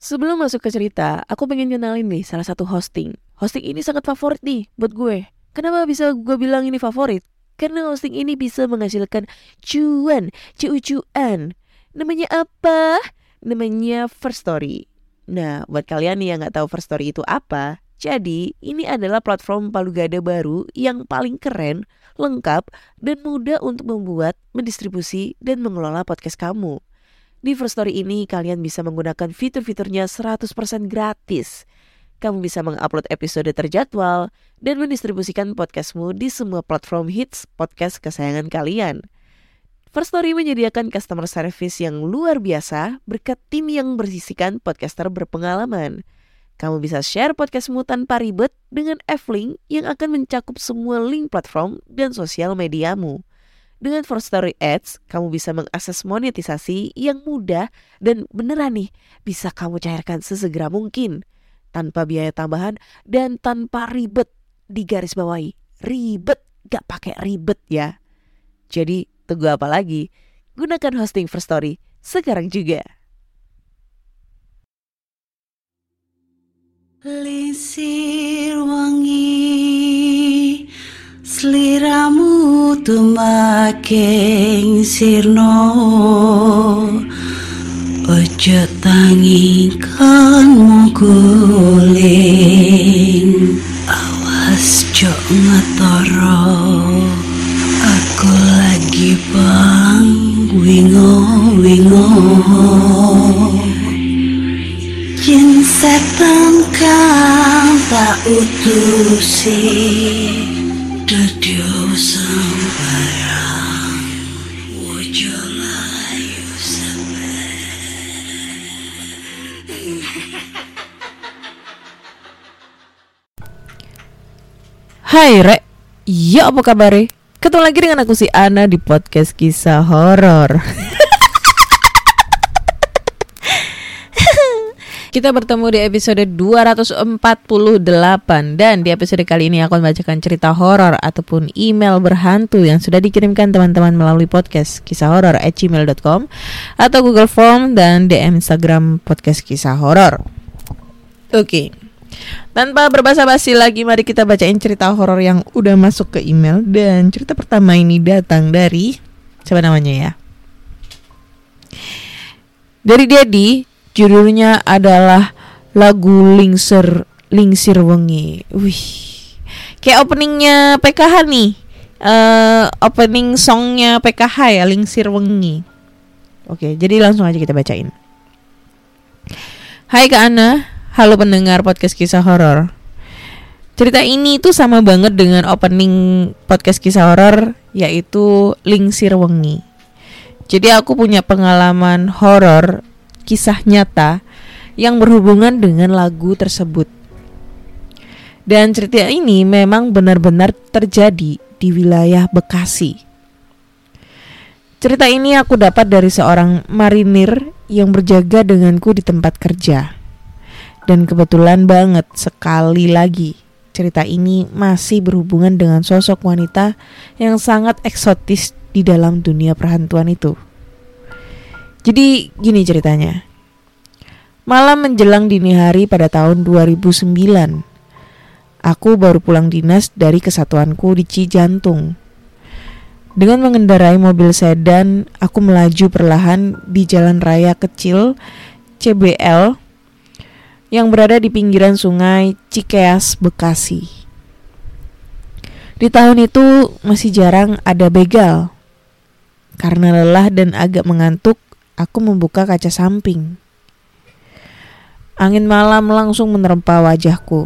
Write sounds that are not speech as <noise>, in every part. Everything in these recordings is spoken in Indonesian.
Sebelum masuk ke cerita, aku pengen kenalin nih salah satu hosting. Hosting ini sangat favorit nih buat gue. Kenapa bisa gue bilang ini favorit? Karena hosting ini bisa menghasilkan cuan, cuan. Namanya apa? Namanya First Story. Nah, buat kalian nih yang nggak tahu First Story itu apa, jadi ini adalah platform palu gada baru yang paling keren, lengkap, dan mudah untuk membuat, mendistribusi, dan mengelola podcast kamu. Di First Story ini kalian bisa menggunakan fitur-fiturnya 100% gratis. Kamu bisa mengupload episode terjadwal dan mendistribusikan podcastmu di semua platform hits podcast kesayangan kalian. First Story menyediakan customer service yang luar biasa berkat tim yang bersisikan podcaster berpengalaman. Kamu bisa share podcastmu tanpa ribet dengan F-Link yang akan mencakup semua link platform dan sosial mediamu. Dengan First Story Ads, kamu bisa mengakses monetisasi yang mudah dan beneran nih bisa kamu cairkan sesegera mungkin tanpa biaya tambahan dan tanpa ribet di garis bawahi. Ribet, gak pakai ribet ya. Jadi tunggu apa lagi? Gunakan hosting First Story sekarang juga. Lisir wangi Seliramu tumaking sirno Ojo tangi kan guling. Awas jok ngetoro Aku lagi bang wingo wingo Yen setan kang tak utusi Hai Rek, ya apa kabar? Ketemu lagi dengan aku si Ana di podcast kisah horor. <laughs> Kita bertemu di episode 248 dan di episode kali ini aku akan membacakan cerita horor ataupun email berhantu yang sudah dikirimkan teman-teman melalui podcast kisah horor at gmail.com atau Google Form dan DM Instagram podcast kisah horor. Oke. Tanpa berbasa-basi lagi mari kita bacain cerita horor yang udah masuk ke email dan cerita pertama ini datang dari siapa namanya ya? Dari Dedi, judulnya adalah lagu Lingsir Lingsir Wengi. Wih. Kayak openingnya PKH nih. eh opening songnya PKH ya Lingsir Wengi. Oke, jadi langsung aja kita bacain. Hai Kak Ana, halo pendengar podcast kisah horor. Cerita ini tuh sama banget dengan opening podcast kisah horor yaitu Lingsir Wengi. Jadi aku punya pengalaman horor kisah nyata yang berhubungan dengan lagu tersebut. Dan cerita ini memang benar-benar terjadi di wilayah Bekasi. Cerita ini aku dapat dari seorang marinir yang berjaga denganku di tempat kerja. Dan kebetulan banget sekali lagi cerita ini masih berhubungan dengan sosok wanita yang sangat eksotis di dalam dunia perhantuan itu. Jadi gini ceritanya. Malam menjelang dini hari pada tahun 2009. Aku baru pulang dinas dari kesatuanku di Cijantung. Dengan mengendarai mobil sedan, aku melaju perlahan di jalan raya kecil CBL yang berada di pinggiran sungai Cikeas, Bekasi. Di tahun itu masih jarang ada begal. Karena lelah dan agak mengantuk, aku membuka kaca samping. Angin malam langsung menerpa wajahku.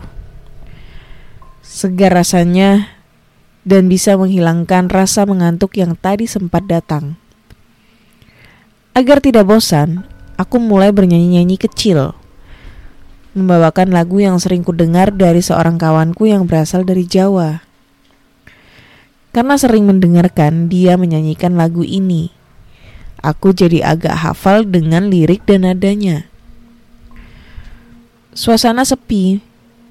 Segar rasanya dan bisa menghilangkan rasa mengantuk yang tadi sempat datang. Agar tidak bosan, aku mulai bernyanyi-nyanyi kecil. Membawakan lagu yang sering kudengar dari seorang kawanku yang berasal dari Jawa. Karena sering mendengarkan dia menyanyikan lagu ini, aku jadi agak hafal dengan lirik dan nadanya. Suasana sepi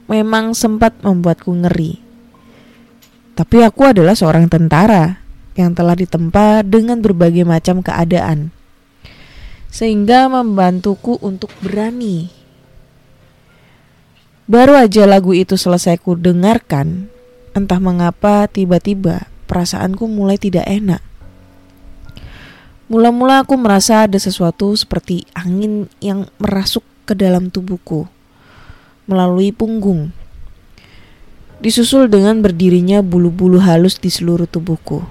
memang sempat membuatku ngeri. Tapi aku adalah seorang tentara yang telah ditempa dengan berbagai macam keadaan. Sehingga membantuku untuk berani Baru aja lagu itu selesai ku dengarkan, entah mengapa tiba-tiba perasaanku mulai tidak enak. Mula-mula aku merasa ada sesuatu seperti angin yang merasuk ke dalam tubuhku melalui punggung. Disusul dengan berdirinya bulu-bulu halus di seluruh tubuhku.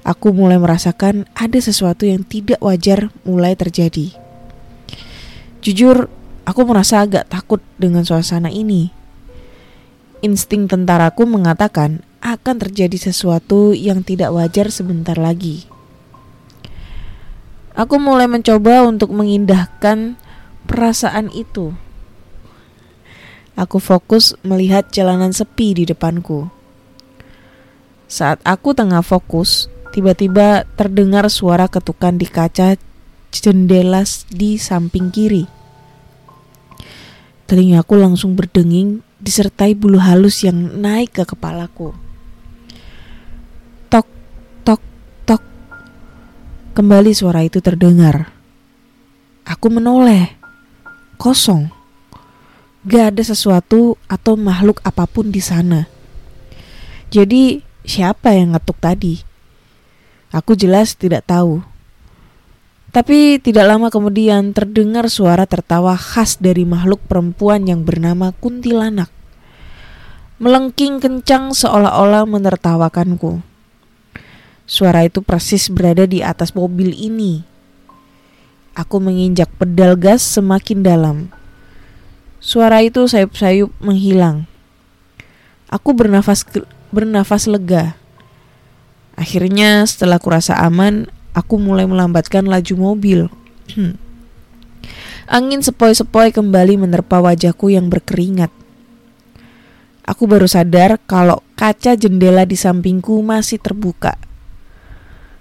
Aku mulai merasakan ada sesuatu yang tidak wajar mulai terjadi. Jujur, aku merasa agak takut dengan suasana ini. Insting tentaraku mengatakan akan terjadi sesuatu yang tidak wajar sebentar lagi. Aku mulai mencoba untuk mengindahkan perasaan itu. Aku fokus melihat jalanan sepi di depanku. Saat aku tengah fokus, tiba-tiba terdengar suara ketukan di kaca jendela di samping kiri. Telingaku langsung berdenging disertai bulu halus yang naik ke kepalaku. Kembali suara itu terdengar. Aku menoleh. Kosong. Gak ada sesuatu atau makhluk apa pun di sana. Jadi, siapa yang ngetuk tadi? Aku jelas tidak tahu. Tapi tidak lama kemudian terdengar suara tertawa khas dari makhluk perempuan yang bernama kuntilanak. Melengking kencang seolah-olah menertawakanku. Suara itu persis berada di atas mobil ini. Aku menginjak pedal gas semakin dalam. Suara itu sayup-sayup menghilang. Aku bernafas bernafas lega. Akhirnya setelah kurasa aman, aku mulai melambatkan laju mobil. <clears throat> Angin sepoi-sepoi kembali menerpa wajahku yang berkeringat. Aku baru sadar kalau kaca jendela di sampingku masih terbuka.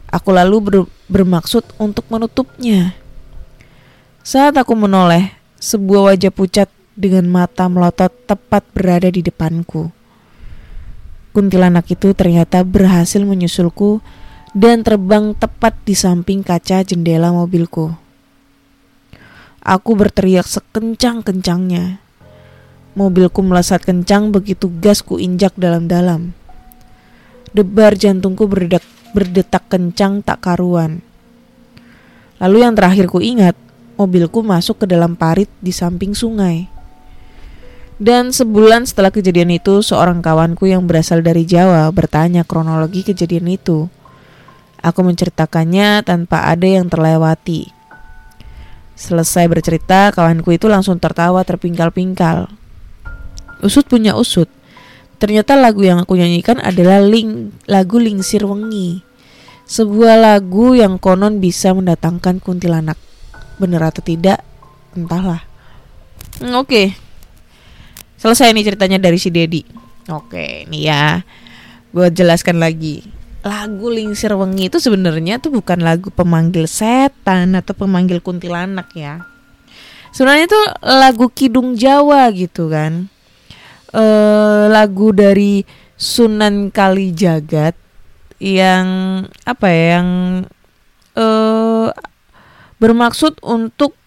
Aku lalu ber bermaksud untuk menutupnya. Saat aku menoleh, sebuah wajah pucat dengan mata melotot tepat berada di depanku. Kuntilanak itu ternyata berhasil menyusulku dan terbang tepat di samping kaca jendela mobilku. Aku berteriak sekencang-kencangnya. Mobilku melesat kencang begitu gas ku injak dalam-dalam. Debar jantungku berdetak, berdetak kencang tak karuan. Lalu yang terakhir ku ingat, mobilku masuk ke dalam parit di samping sungai. Dan sebulan setelah kejadian itu, seorang kawanku yang berasal dari Jawa bertanya kronologi kejadian itu. Aku menceritakannya tanpa ada yang terlewati. Selesai bercerita, kawanku itu langsung tertawa terpingkal-pingkal. Usut punya usut. Ternyata lagu yang aku nyanyikan adalah ling, lagu Lingsir Wengi. Sebuah lagu yang konon bisa mendatangkan kuntilanak. Benar atau tidak, entahlah. Hmm, Oke. Okay. Selesai nih ceritanya dari si Dedi. Oke, nih ya. Gue jelaskan lagi lagu Lingsir Wengi itu sebenarnya tuh bukan lagu pemanggil setan atau pemanggil kuntilanak ya. Sebenarnya itu lagu Kidung Jawa gitu kan. E, lagu dari Sunan Kalijagat yang apa ya yang e, bermaksud untuk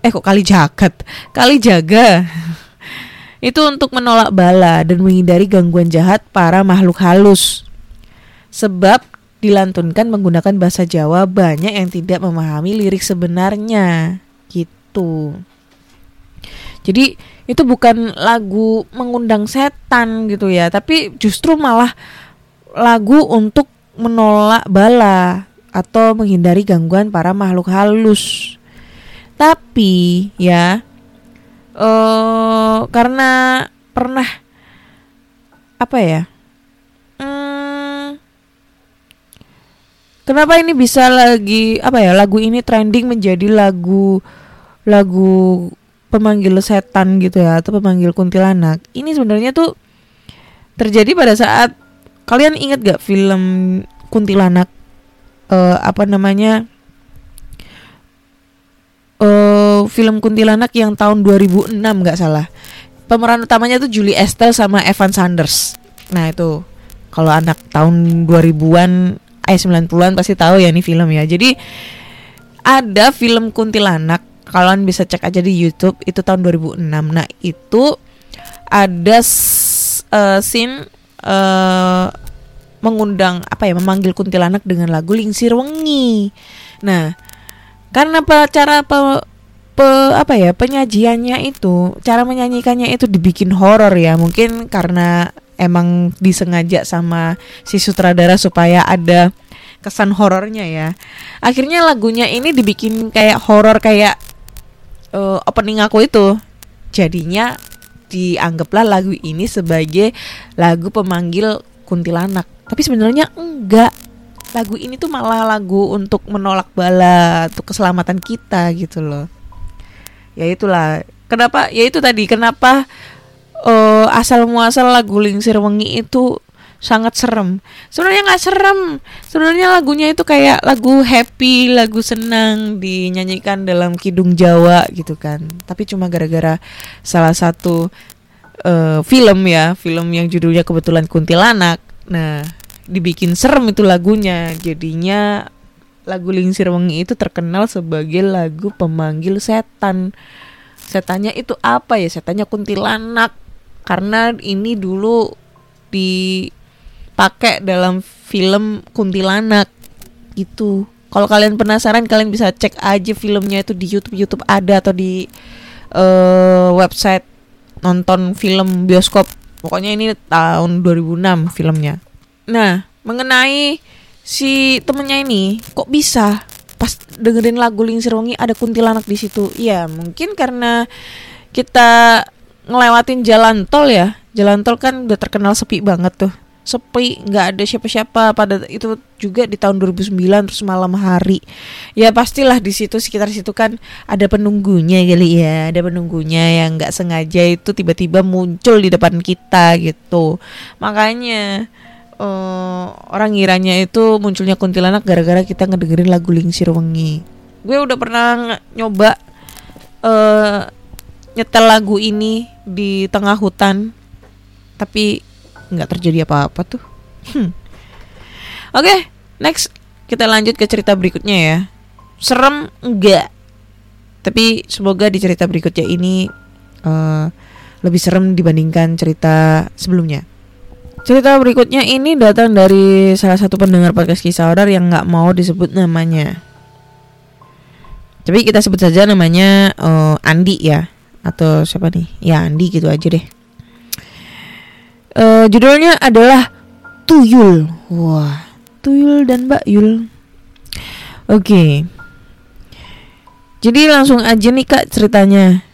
eh kok Kalijagat, Kalijaga. <laughs> itu untuk menolak bala dan menghindari gangguan jahat para makhluk halus sebab dilantunkan menggunakan bahasa Jawa banyak yang tidak memahami lirik sebenarnya gitu. Jadi itu bukan lagu mengundang setan gitu ya, tapi justru malah lagu untuk menolak bala atau menghindari gangguan para makhluk halus. Tapi ya uh, karena pernah apa ya? Kenapa ini bisa lagi apa ya lagu ini trending menjadi lagu lagu pemanggil setan gitu ya atau pemanggil kuntilanak? Ini sebenarnya tuh terjadi pada saat kalian ingat gak film kuntilanak? Uh, apa namanya? Uh, film kuntilanak yang tahun 2006 nggak salah. Pemeran utamanya tuh Julie Estelle sama Evan Sanders. Nah itu. Kalau anak tahun 2000-an eh 90-an pasti tahu ya ini film ya. Jadi ada film kuntilanak kalian bisa cek aja di YouTube itu tahun 2006 nah itu ada eh, scene eh, mengundang apa ya memanggil kuntilanak dengan lagu Lingsir Wengi. Nah karena cara pe, pe- apa ya penyajiannya itu cara menyanyikannya itu dibikin horor ya mungkin karena emang disengaja sama si sutradara supaya ada kesan horornya ya. Akhirnya lagunya ini dibikin kayak horor kayak eh, opening aku itu. Jadinya dianggaplah lagu ini sebagai lagu pemanggil kuntilanak. Tapi sebenarnya enggak. Lagu ini tuh malah lagu untuk menolak bala untuk keselamatan kita gitu loh. Ya itulah. Kenapa? Ya itu tadi kenapa eh, asal muasal lagu Lingsir Wengi itu sangat serem. Sebenarnya nggak serem. Sebenarnya lagunya itu kayak lagu happy lagu senang dinyanyikan dalam kidung Jawa gitu kan. Tapi cuma gara-gara salah satu eh, film ya film yang judulnya kebetulan kuntilanak. Nah dibikin serem itu lagunya. Jadinya lagu Lingsir Wengi itu terkenal sebagai lagu pemanggil setan. Setannya itu apa ya? Setannya kuntilanak. Karena ini dulu dipakai dalam film kuntilanak itu kalau kalian penasaran kalian bisa cek aja filmnya itu di YouTube YouTube ada atau di eh, website nonton film bioskop. Pokoknya ini tahun 2006 filmnya. Nah mengenai si temennya ini kok bisa? Pas dengerin lagu Lingsir Wengi ada kuntilanak di situ. Ya mungkin karena kita ngelewatin jalan tol ya. Jalan tol kan udah terkenal sepi banget tuh sepi nggak ada siapa-siapa. Pada itu juga di tahun 2009 terus malam hari. Ya pastilah di situ sekitar situ kan ada penunggunya kali ya. Ada penunggunya yang nggak sengaja itu tiba-tiba muncul di depan kita gitu. Makanya eh, orang ngiranya itu munculnya kuntilanak gara-gara kita ngedengerin lagu Lingsir Wengi. Gue udah pernah nyoba eh nyetel lagu ini di tengah hutan. Tapi nggak terjadi apa-apa tuh. Hmm. Oke, next kita lanjut ke cerita berikutnya ya. Serem enggak? Tapi semoga di cerita berikutnya ini eh, lebih serem dibandingkan cerita sebelumnya. Cerita berikutnya ini datang dari salah satu pendengar podcast kisah horor yang nggak mau disebut namanya. Tapi kita sebut saja namanya eh, Andi ya atau siapa nih? Ya Andi gitu aja deh. Eh, judulnya adalah Tuyul. Wah, Tuyul dan Mbak Yul. Oke. Jadi langsung aja nih Kak ceritanya.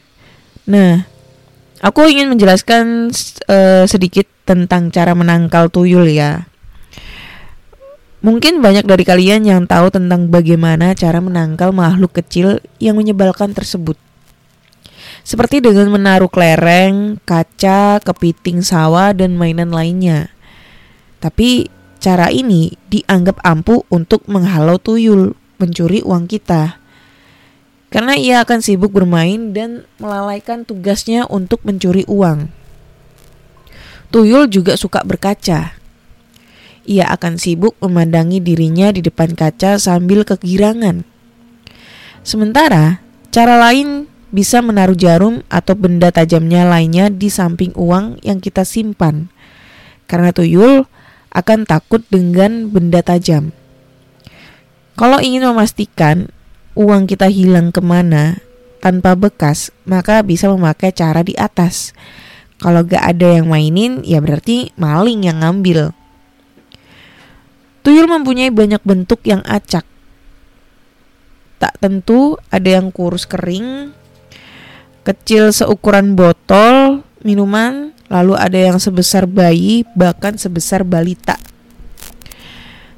Nah, aku ingin menjelaskan eh, sedikit tentang cara menangkal tuyul ya. Mungkin banyak dari kalian yang tahu tentang bagaimana cara menangkal makhluk kecil yang menyebalkan tersebut. Seperti dengan menaruh kelereng, kaca, kepiting sawah, dan mainan lainnya. Tapi cara ini dianggap ampuh untuk menghalau tuyul mencuri uang kita. Karena ia akan sibuk bermain dan melalaikan tugasnya untuk mencuri uang. Tuyul juga suka berkaca. Ia akan sibuk memandangi dirinya di depan kaca sambil kegirangan. Sementara, cara lain bisa menaruh jarum atau benda tajamnya lainnya di samping uang yang kita simpan. Karena tuyul akan takut dengan benda tajam. Kalau ingin memastikan uang kita hilang ke mana tanpa bekas, maka bisa memakai cara di atas. Kalau gak ada yang mainin, ya berarti maling yang ngambil. Tuyul mempunyai banyak bentuk yang acak. Tak tentu ada yang kurus kering, kecil seukuran botol minuman, lalu ada yang sebesar bayi, bahkan sebesar balita.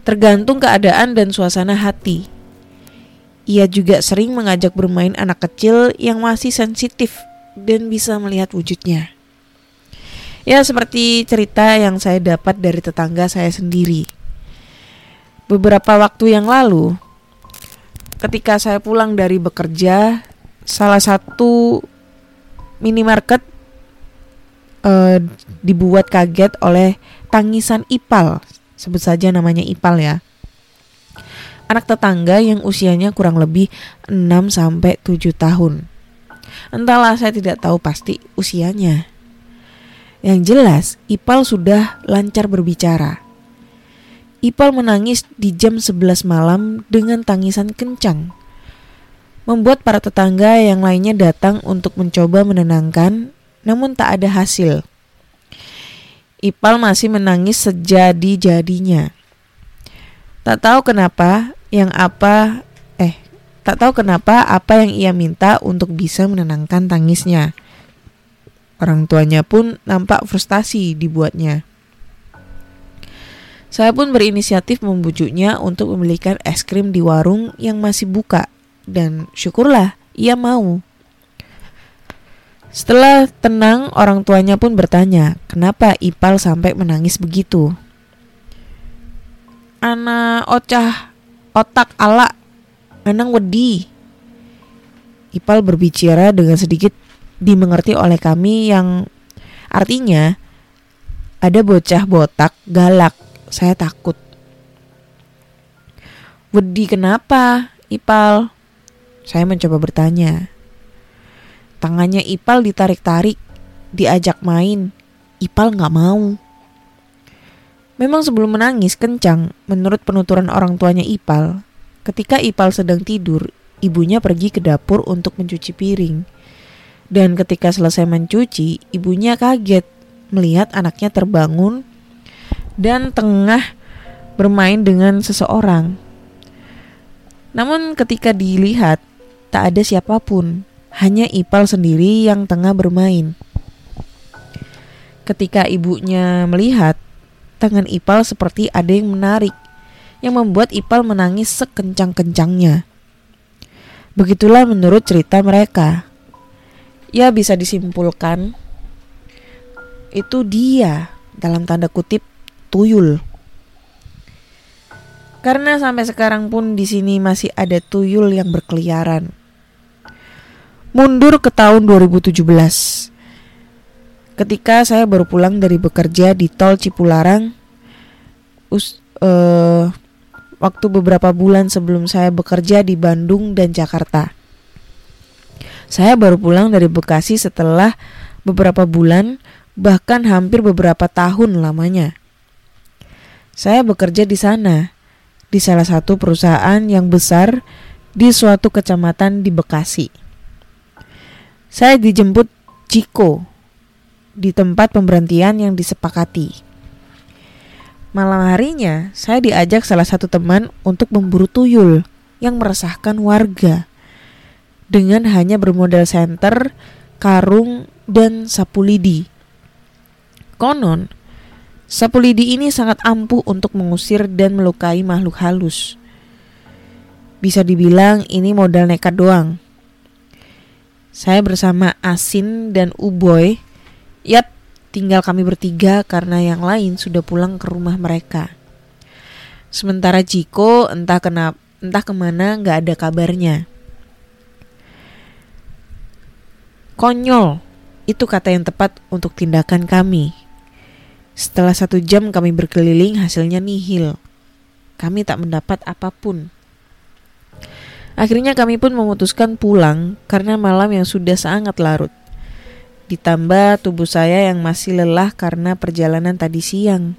Tergantung keadaan dan suasana hati. Ia juga sering mengajak bermain anak kecil yang masih sensitif dan bisa melihat wujudnya. Ya, seperti cerita yang saya dapat dari tetangga saya sendiri. Beberapa waktu yang lalu, ketika saya pulang dari bekerja, salah satu minimarket eh, dibuat kaget oleh tangisan Ipal, sebut saja namanya Ipal ya. anak tetangga yang usianya kurang lebih 6 sampai 7 tahun. Entahlah saya tidak tahu pasti usianya. Yang jelas, Ipal sudah lancar berbicara. Ipal menangis di jam 11 malam dengan tangisan kencang. Membuat para tetangga yang lainnya datang untuk mencoba menenangkan, namun tak ada hasil. Ipal masih menangis sejadi-jadinya. Tak tahu kenapa, yang apa eh tak tahu kenapa apa yang ia minta untuk bisa menenangkan tangisnya. Orang tuanya pun nampak frustasi dibuatnya. Saya pun berinisiatif membujuknya untuk membelikan es krim di warung yang masih buka dan syukurlah ia mau. Setelah tenang, orang tuanya pun bertanya, kenapa Ipal sampai menangis begitu? Anak ocah otak ala Anang wedi. Ipal berbicara dengan sedikit dimengerti oleh kami yang artinya ada bocah botak galak. Saya takut. Wedi kenapa, Ipal? Saya mencoba bertanya. Tangannya Ipal ditarik-tarik, diajak main. Ipal nggak mau. Memang sebelum menangis kencang, menurut penuturan orang tuanya Ipal, Ketika Ipal sedang tidur, ibunya pergi ke dapur untuk mencuci piring. Dan ketika selesai mencuci, ibunya kaget melihat anaknya terbangun dan tengah bermain dengan seseorang. Namun ketika dilihat, tak ada siapa pun, hanya Ipal sendiri yang tengah bermain. Ketika ibunya melihat, tangan Ipal seperti ada yang menarik yang membuat Ipal menangis sekencang-kencangnya. Begitulah menurut cerita mereka. Ya bisa disimpulkan itu dia dalam tanda kutip tuyul. Karena sampai sekarang pun di sini masih ada tuyul yang berkeliaran. Mundur ke tahun 2017. Ketika saya baru pulang dari bekerja di tol Cipularang, us, uh, waktu beberapa bulan sebelum saya bekerja di Bandung dan Jakarta. Saya baru pulang dari Bekasi setelah beberapa bulan, bahkan hampir beberapa tahun lamanya. Saya bekerja di sana, di salah satu perusahaan yang besar di suatu kecamatan di Bekasi. Saya dijemput Ciko di tempat pemberhentian yang disepakati. Malam harinya, saya diajak salah satu teman untuk memburu tuyul yang meresahkan warga. Dengan hanya bermodal senter, karung, dan sapu lidi. Konon, sapu lidi ini sangat ampuh untuk mengusir dan melukai makhluk halus. Bisa dibilang ini modal nekat doang. Saya bersama Asin dan Uboy, yap Tinggal kami bertiga karena yang lain sudah pulang ke rumah mereka. Sementara Jiko entah kenapa entah ke mana nggak ada kabarnya. Konyol, itu kata yang tepat untuk tindakan kami. Setelah satu jam kami berkeliling hasilnya nihil. Kami tak mendapat apa pun. Akhirnya kami pun memutuskan pulang karena malam yang sudah sangat larut. Ditambah tubuh saya yang masih lelah karena perjalanan tadi siang.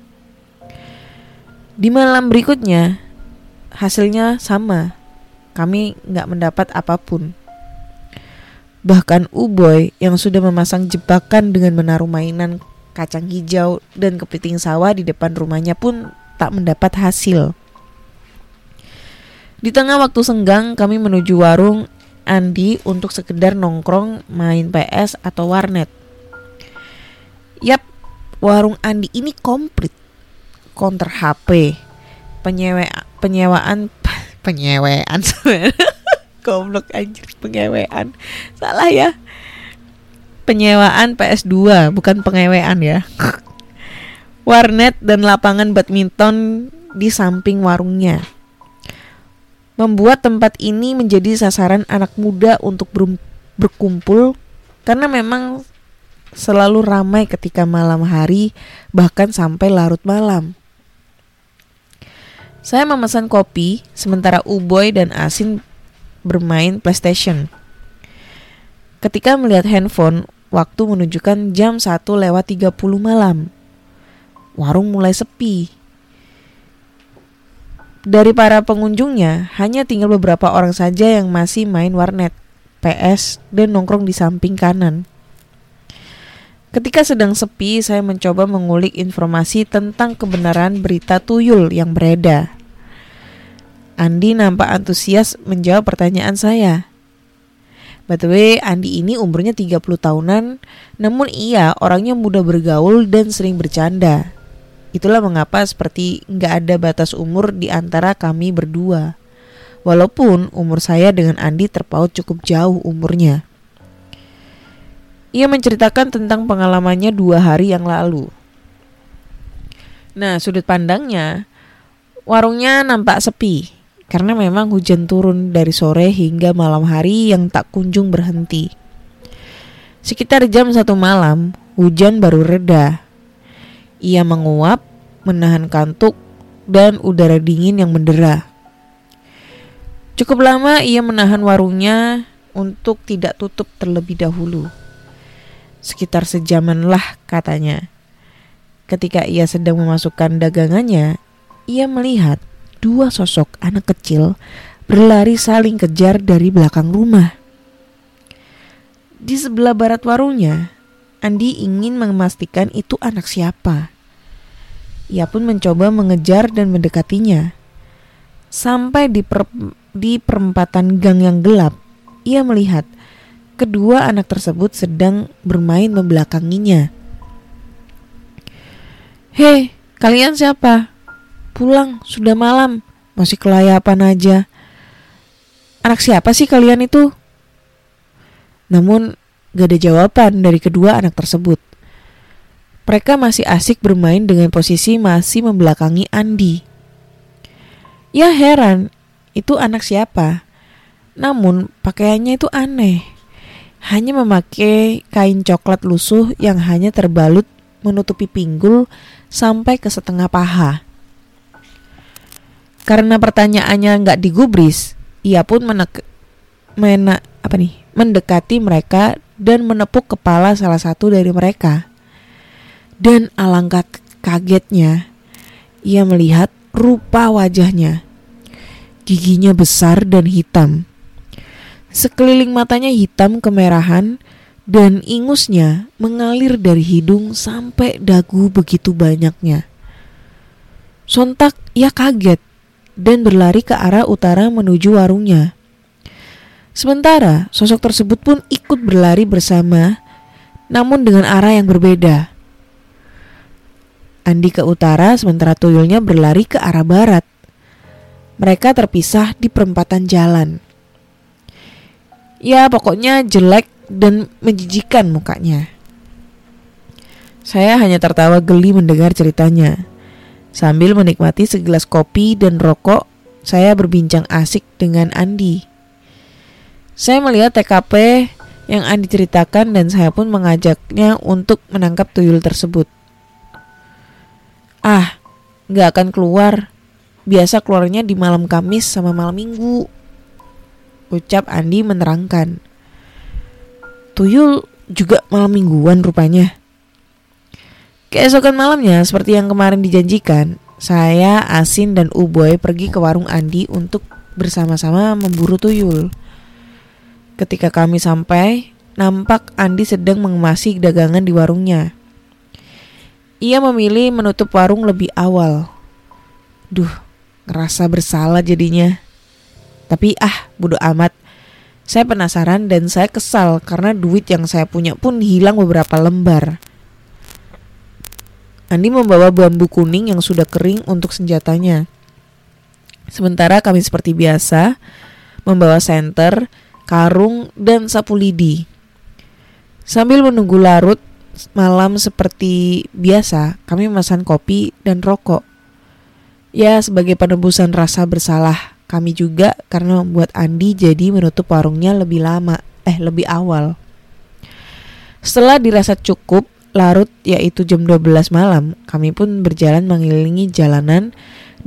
Di malam berikutnya, hasilnya sama. Kami nggak mendapat apa pun. Bahkan Uboy yang sudah memasang jebakan dengan menaruh mainan kacang hijau dan kepiting sawah di depan rumahnya pun tak mendapat hasil. Di tengah waktu senggang, kami menuju warung Andi untuk sekedar nongkrong main PS atau warnet. Yap, warung Andi ini komplit. Counter HP, penyewa penyewaan <laughs> penyewaan <laughs> goblok anjir penyewaan. Salah ya. Penyewaan PS2 bukan pengewaan ya. <laughs> Warnet dan lapangan badminton di samping warungnya membuat tempat ini menjadi sasaran anak muda untuk ber berkumpul karena memang selalu ramai ketika malam hari bahkan sampai larut malam. Saya memesan kopi, sementara Uboy dan Asin bermain PlayStation. Ketika melihat handphone, waktu menunjukkan jam 1 lewat 30 malam. Warung mulai sepi. Dari para pengunjungnya, hanya tinggal beberapa orang saja yang masih main warnet, PS, dan nongkrong di samping kanan. Ketika sedang sepi, saya mencoba mengulik informasi tentang kebenaran berita tuyul yang beredar. Andi nampak antusias menjawab pertanyaan saya. By the way, Andi ini umurnya 30 tahunan, namun ia orangnya mudah bergaul dan sering bercanda. Itulah mengapa seperti nggak ada batas umur di antara kami berdua. Walaupun umur saya dengan Andi terpaut cukup jauh umurnya. Ia menceritakan tentang pengalamannya dua hari yang lalu. Nah, sudut pandangnya, warungnya nampak sepi karena memang hujan turun dari sore hingga malam hari yang tak kunjung berhenti. Sekitar jam satu malam, hujan baru reda. Ia menguap, menahan kantuk, dan udara dingin yang mendera. Cukup lama ia menahan warungnya untuk tidak tutup terlebih dahulu. Sekitar sejaman lah katanya. Ketika ia sedang memasukkan dagangannya, ia melihat dua sosok anak kecil berlari saling kejar dari belakang rumah. Di sebelah barat warungnya, Andi ingin memastikan itu anak siapa. Ia pun mencoba mengejar dan mendekatinya. Sampai di, per, di perempatan gang yang gelap, ia melihat kedua anak tersebut sedang bermain membelakanginya. Hei, kalian siapa? Pulang, sudah malam. Masih kelayapan aja. Anak siapa sih kalian itu? Namun gak ada jawaban dari kedua anak tersebut. Mereka masih asik bermain dengan posisi masih membelakangi Andi. Ya heran, itu anak siapa? Namun pakaiannya itu aneh. Hanya memakai kain coklat lusuh yang hanya terbalut menutupi pinggul sampai ke setengah paha. Karena pertanyaannya nggak digubris, ia pun menek mena apa nih mendekati mereka dan menepuk kepala salah satu dari mereka. Dan alangkah kagetnya, ia melihat rupa wajahnya. Giginya besar dan hitam. Sekeliling matanya hitam kemerahan dan ingusnya mengalir dari hidung sampai dagu begitu banyaknya. Sontak ia kaget dan berlari ke arah utara menuju warungnya. Sementara sosok tersebut pun ikut berlari bersama, namun dengan arah yang berbeda. Andi ke utara, sementara tuyulnya berlari ke arah barat. Mereka terpisah di perempatan jalan. Ya, pokoknya jelek dan menjijikan mukanya. Saya hanya tertawa geli mendengar ceritanya. Sambil menikmati segelas kopi dan rokok, saya berbincang asik dengan Andi. Saya melihat TKP yang Andi ceritakan dan saya pun mengajaknya untuk menangkap tuyul tersebut. Ah, nggak akan keluar. Biasa keluarnya di malam Kamis sama malam Minggu. Ucap Andi menerangkan. Tuyul juga malam mingguan rupanya. Keesokan malamnya, seperti yang kemarin dijanjikan, saya, Asin, dan Uboy pergi ke warung Andi untuk bersama-sama memburu tuyul. Ketika kami sampai, nampak Andi sedang mengemasi dagangan di warungnya. Ia memilih menutup warung lebih awal. Duh, ngerasa bersalah jadinya. Tapi ah, bodo amat. Saya penasaran dan saya kesal karena duit yang saya punya pun hilang beberapa lembar. Andi membawa bambu kuning yang sudah kering untuk senjatanya. Sementara kami seperti biasa membawa senter, karung, dan sapu lidi. Sambil menunggu larut malam seperti biasa, kami memesan kopi dan rokok. Ya, sebagai penebusan rasa bersalah kami juga karena membuat Andi jadi menutup warungnya lebih lama, eh lebih awal. Setelah dirasa cukup, larut yaitu jam 12 malam, kami pun berjalan mengelilingi jalanan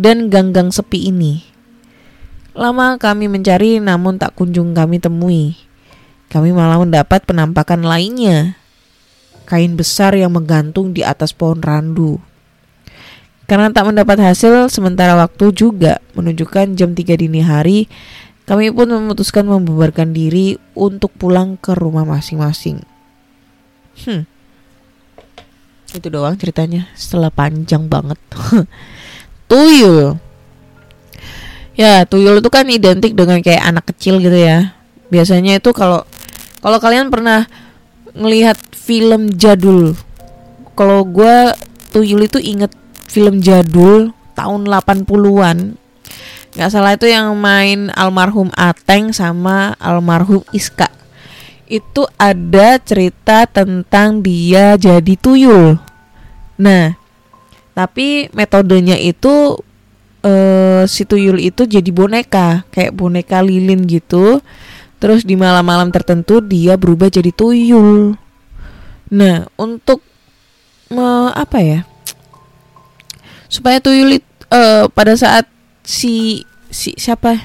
dan gang-gang sepi ini. Lama kami mencari namun tak kunjung kami temui. Kami malah mendapat penampakan lainnya. Kain besar yang menggantung di atas pohon randu. Karena tak mendapat hasil sementara waktu juga menunjukkan jam 3 dini hari, kami pun memutuskan membubarkan diri untuk pulang ke rumah masing-masing. Hmm. Itu doang ceritanya setelah panjang banget. <laughs> Tuyul. Ya, tuyul itu kan identik dengan kayak anak kecil gitu ya. Biasanya itu kalau kalau kalian pernah ngelihat film jadul. Kalau gue tuyul itu inget film jadul tahun 80-an nggak salah itu yang main almarhum Ateng sama almarhum Iska itu ada cerita tentang dia jadi tuyul nah tapi metodenya itu uh, si tuyul itu jadi boneka kayak boneka lilin gitu. Terus di malam-malam tertentu dia berubah jadi tuyul. Nah untuk me, apa ya? Supaya tuyul uh, pada saat si si siapa?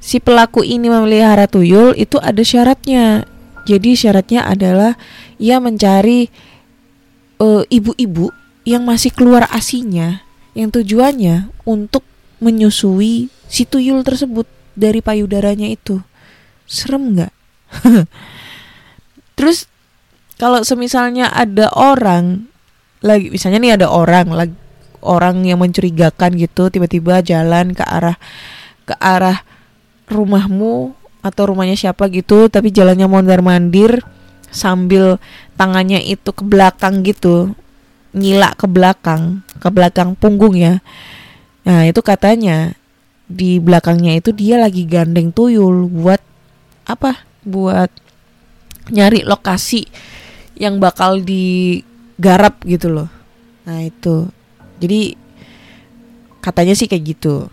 Si pelaku ini memelihara tuyul itu ada syaratnya. Jadi syaratnya adalah ia mencari ibu ibu-ibu yang masih keluar asinya yang tujuannya untuk menyusui si tuyul tersebut dari payudaranya itu. Serem nggak? <laughs> Terus kalau semisalnya ada orang lagi misalnya nih ada orang lagi orang yang mencurigakan gitu tiba-tiba jalan ke arah ke arah rumahmu atau rumahnya siapa gitu tapi jalannya mondar mandir sambil tangannya itu ke belakang gitu nyilak ke belakang ke belakang punggung ya. Nah itu katanya di belakangnya itu dia lagi gandeng tuyul buat apa? Buat nyari lokasi yang bakal digarap gitu loh. Nah itu. Jadi katanya sih kayak gitu.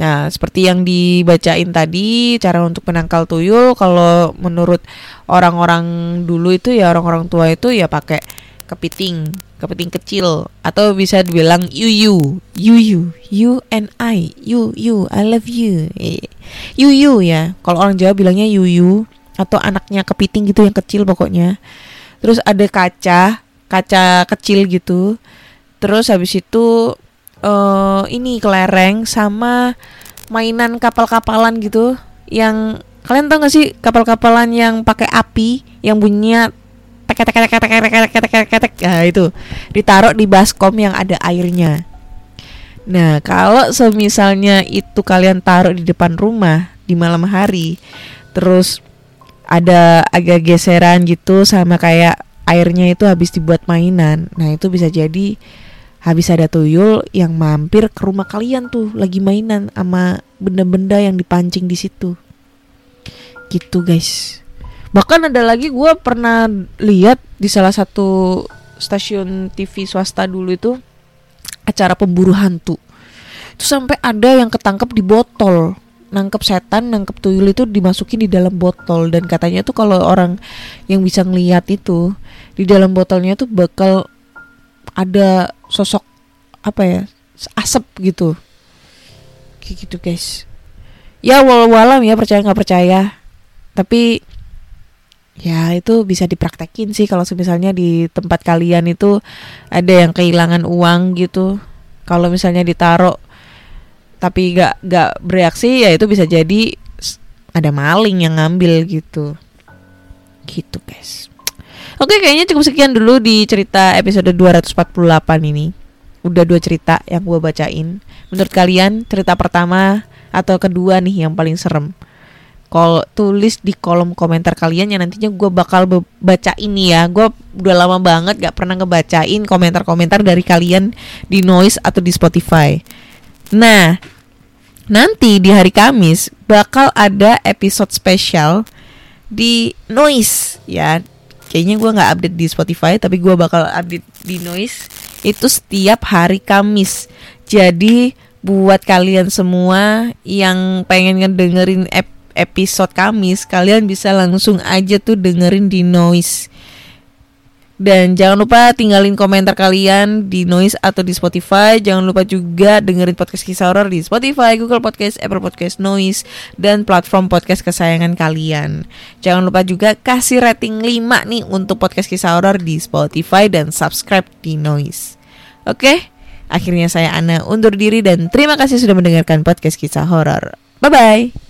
Nah, seperti yang dibacain tadi, cara untuk menangkal tuyul kalau menurut orang-orang dulu itu ya orang-orang tua itu ya pakai kepiting, kepiting kecil atau bisa dibilang yuyu, yuyu, you and I, you you, I love you. Yuyu ya. Kalau orang Jawa bilangnya yuyu atau anaknya kepiting gitu yang kecil pokoknya. Terus ada kaca, kaca kecil gitu Terus habis itu uh, ini kelereng sama mainan kapal-kapalan gitu yang kalian tau gak sih kapal-kapalan yang pakai api yang bunyinya tek tek tek tek tek tek tek tek tek nah itu ditaruh di baskom yang ada airnya nah kalau semisalnya itu kalian taruh di depan rumah di malam hari terus ada agak geseran gitu sama kayak airnya itu habis dibuat mainan nah itu bisa jadi habis ada tuyul yang mampir ke rumah kalian tuh lagi mainan sama benda-benda yang dipancing di situ gitu guys bahkan ada lagi gue pernah lihat di salah satu stasiun TV swasta dulu itu acara pemburu hantu. Itu sampai ada yang ketangkep di botol. Nangkep setan, nangkep tuyul itu dimasukin di dalam botol. Dan katanya tuh kalau orang yang bisa ngelihat itu di dalam botolnya tuh bakal ada sosok apa ya asap gitu. Kayak gitu guys. Ya walau walam ya percaya nggak percaya. Tapi ya itu bisa dipraktekin sih kalau misalnya di tempat kalian itu ada yang kehilangan uang gitu kalau misalnya ditaruh tapi gak gak bereaksi ya itu bisa jadi ada maling yang ngambil gitu gitu guys Oke, kayaknya cukup sekian dulu di cerita episode 248 ini. Udah dua cerita yang gue bacain. Menurut kalian cerita pertama atau kedua nih yang paling serem? Kalau tulis di kolom komentar kalian yang nantinya gue bakal baca ini ya. Gue udah lama banget gak pernah ngebacain komentar-komentar dari kalian di Noise atau di Spotify. Nah, nanti di hari Kamis bakal ada episode spesial di Noise ya kayaknya gue nggak update di Spotify tapi gue bakal update di Noise itu setiap hari Kamis jadi buat kalian semua yang pengen ngedengerin ep episode Kamis kalian bisa langsung aja tuh dengerin di Noise Dan jangan lupa tinggalin komentar kalian di Noise atau di Spotify. Jangan lupa juga dengerin podcast kisah horor di Spotify, Google Podcast, Apple Podcast, Noise, dan platform podcast kesayangan kalian. Jangan lupa juga kasih rating 5 nih untuk podcast kisah horor di Spotify dan subscribe di Noise. Oke, akhirnya saya Ana undur diri dan terima kasih sudah mendengarkan podcast kisah horor. Bye bye.